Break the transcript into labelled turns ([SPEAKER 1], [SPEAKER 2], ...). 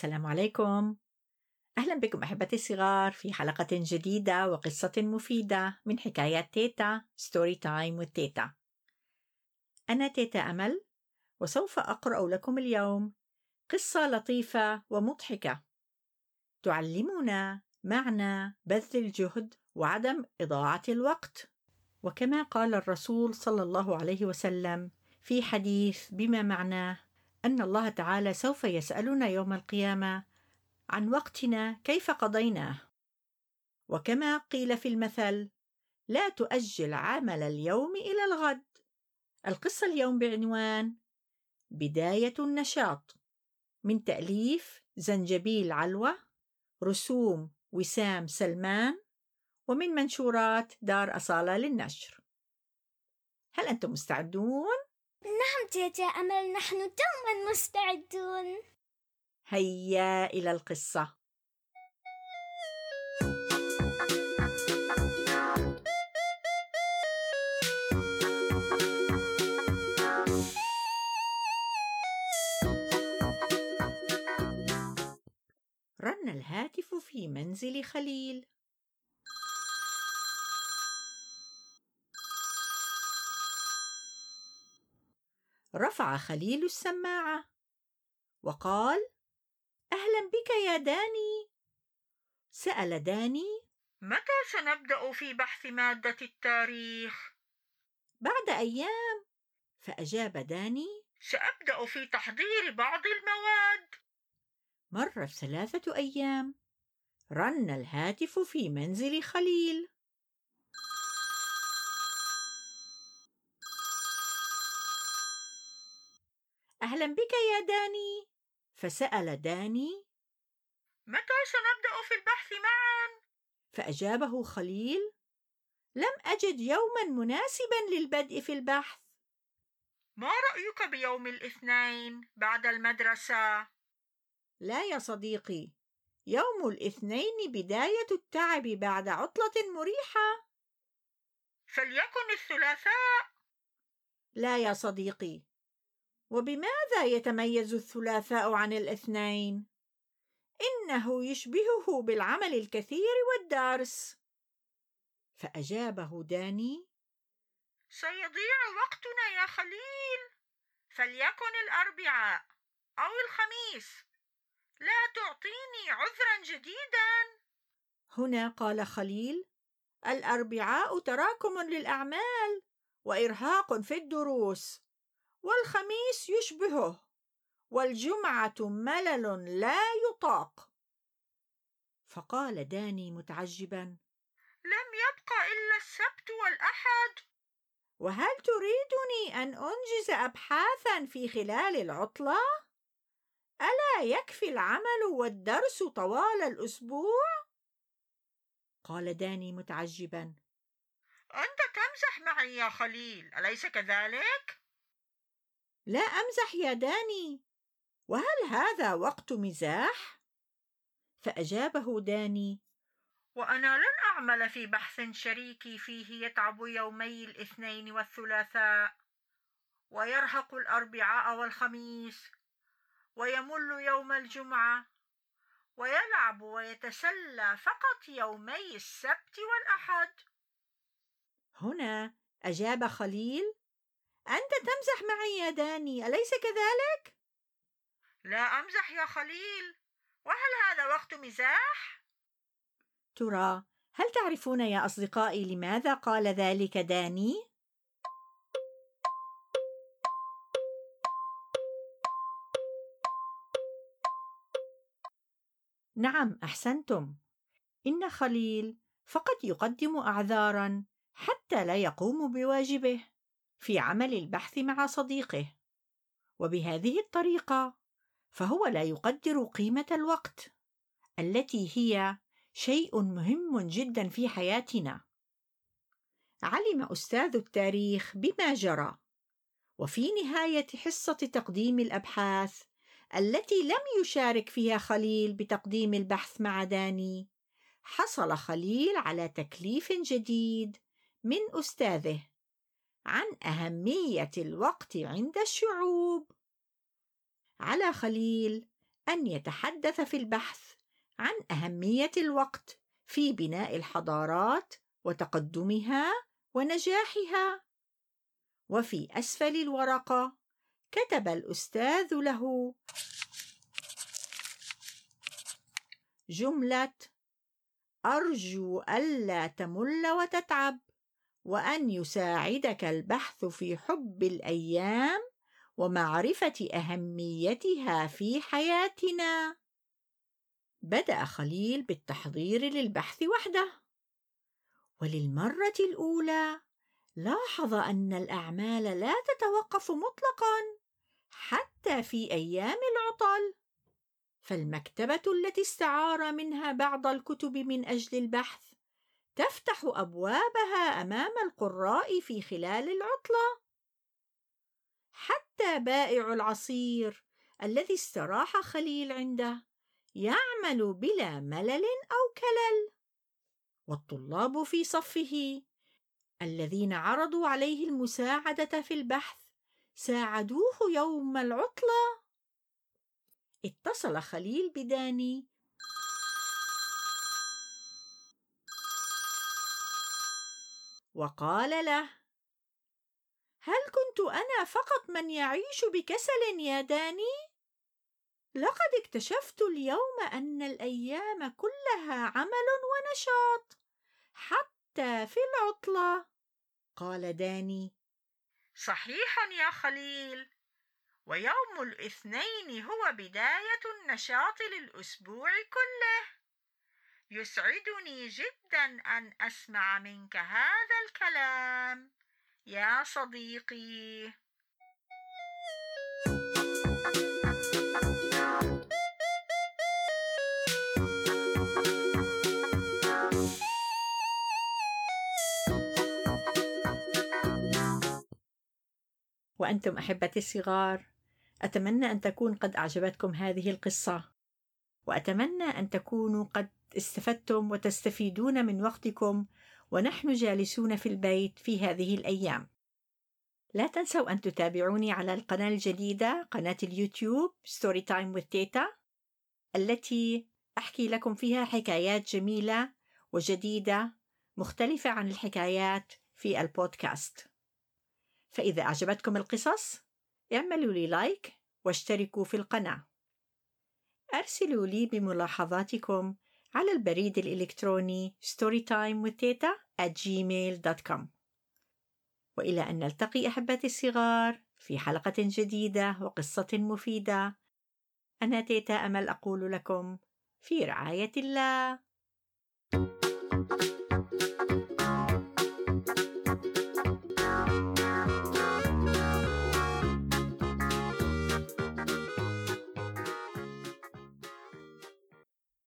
[SPEAKER 1] السلام عليكم. أهلا بكم أحبتي الصغار في حلقة جديدة وقصة مفيدة من حكايات تيتا Story Time والتيتا أنا تيتا أمل وسوف أقرأ لكم اليوم قصة لطيفة ومضحكة. تعلمنا معنى بذل الجهد وعدم إضاعة الوقت. وكما قال الرسول صلى الله عليه وسلم في حديث بما معناه أن الله تعالى سوف يسألنا يوم القيامة عن وقتنا كيف قضيناه. وكما قيل في المثل لا تؤجل عمل اليوم إلى الغد. القصة اليوم بعنوان بداية النشاط. من تأليف زنجبيل علوة رسوم وسام سلمان ومن منشورات دار أصالة للنشر. هل أنتم مستعدون؟
[SPEAKER 2] نعم تيتا أمل نحن دوما مستعدون.
[SPEAKER 1] هيا إلى القصة. رن الهاتف في منزل خليل. رفع خليل السماعة. وقال أهلا بك يا داني. سأل داني
[SPEAKER 3] متى سنبدأ في بحث مادة التاريخ؟
[SPEAKER 1] بعد أيام. فأجاب داني
[SPEAKER 3] سأبدأ في تحضير بعض المواد.
[SPEAKER 1] مرت ثلاثة أيام. رن الهاتف في منزل خليل. أهلا بك يا داني. فسأل داني.
[SPEAKER 3] متى سنبدأ في البحث معا؟
[SPEAKER 1] فأجابه خليل. لم أجد يوما مناسبا للبدء في البحث.
[SPEAKER 3] ما رأيك بيوم الاثنين بعد المدرسة؟
[SPEAKER 1] لا يا صديقي. يوم الاثنين بداية التعب بعد عطلة مريحة.
[SPEAKER 3] فليكن الثلاثاء.
[SPEAKER 1] لا يا صديقي. وبماذا يتميز الثلاثاء عن الاثنين؟ إنه يشبهه بالعمل الكثير والدرس. فأجابه داني
[SPEAKER 3] سيضيع وقتنا يا خليل. فليكن الأربعاء أو الخميس. لا تعطيني عذرا جديدا.
[SPEAKER 1] هنا قال خليل الأربعاء تراكم للأعمال وإرهاق في الدروس. والخميس يشبهه والجمعة ملل لا يطاق. فقال داني متعجبا
[SPEAKER 3] لم يبق إلا السبت والأحد.
[SPEAKER 1] وهل تريدني أن أنجز ابحاثا في خلال العطلة؟ ألا يكفي العمل والدرس طوال الأسبوع؟ قال داني متعجبا
[SPEAKER 3] أنت تمزح معي يا خليل أليس كذلك؟
[SPEAKER 1] لا أمزح يا داني. وهل هذا وقت مزاح؟ فأجابه داني
[SPEAKER 3] وأنا لن أعمل في بحث شريكي فيه يتعب يومي الاثنين والثلاثاء. ويرهق الأربعاء والخميس. ويمل يوم الجمعة. ويلعب ويتسلى فقط يومي السبت والأحد.
[SPEAKER 1] هنا أجاب خليل أنت تمزح معي يا داني أليس كذلك؟
[SPEAKER 3] لا أمزح يا خليل. وهل هذا وقت مزاح؟
[SPEAKER 1] ترى هل تعرفون يا أصدقائي لماذا قال ذلك داني؟ نعم أحسنتم. إن خليل فقط يقدم اعذارا حتى لا يقوم بواجبه. في عمل البحث مع صديقه. وبهذه الطريقة فهو لا يقدر قيمة الوقت التي هي شيء مهم جدا في حياتنا. علم أستاذ التاريخ بما جرى وفي نهاية حصة تقديم الأبحاث التي لم يشارك فيها خليل بتقديم البحث مع داني حصل خليل على تكليف جديد من أستاذه. عن أهمية الوقت عند الشعوب. على خليل أن يتحدث في البحث عن أهمية الوقت في بناء الحضارات وتقدمها ونجاحها. وفي أسفل الورقة كتب الأستاذ له جملة أرجو ألا تمل وتتعب. وأن يساعدك البحث في حب الأيام ومعرفة أهميتها في حياتنا. بدأ خليل بالتحضير للبحث وحده، وللمرة الأولى لاحظ أن الأعمال لا تتوقف مطلقا حتى في أيام العطل. فالمكتبة التي استعار منها بعض الكتب من أجل البحث تفتح أبوابها أمام القراء في خلال العطلة. حتى بائع العصير الذي استراح خليل عنده يعمل بلا ملل أو كلل. والطلاب في صفه الذين عرضوا عليه المساعدة في البحث ساعدوه يوم العطلة اتصل خليل بداني وقال له هل كنت أنا فقط من يعيش بكسل يا داني؟ لقد اكتشفت اليوم أن الأيام كلها عمل ونشاط حتى في العطلة. قال داني
[SPEAKER 3] صحيح يا خليل ويوم الاثنين هو بداية النشاط للأسبوع كله. يسعدني جدا أن أسمع منك هذا الكلام. يا صديقي.
[SPEAKER 1] وأنتم أحبتي الصغار أتمنى أن تكون قد أعجبتكم هذه القصة وأتمنى أن تكونوا قد استفدتم وتستفيدون من وقتكم ونحن جالسون في البيت في هذه الأيام. لا تنسوا أن تتابعوني على القناة الجديدة قناة اليوتيوب Story Time with تيتا التي أحكي لكم فيها حكايات جميلة وجديدة مختلفة عن الحكايات في البودكاست. فإذا أعجبتكم القصص اعملوا لي لايك واشتركوا في القناة. أرسلوا لي بملاحظاتكم على البريد الإلكتروني storytimewithteta at gmail.com وإلى أن نلتقي أحبتي الصغار في حلقة جديدة وقصة مفيدة. أنا تيتا أمل أقول لكم في رعاية الله. thank you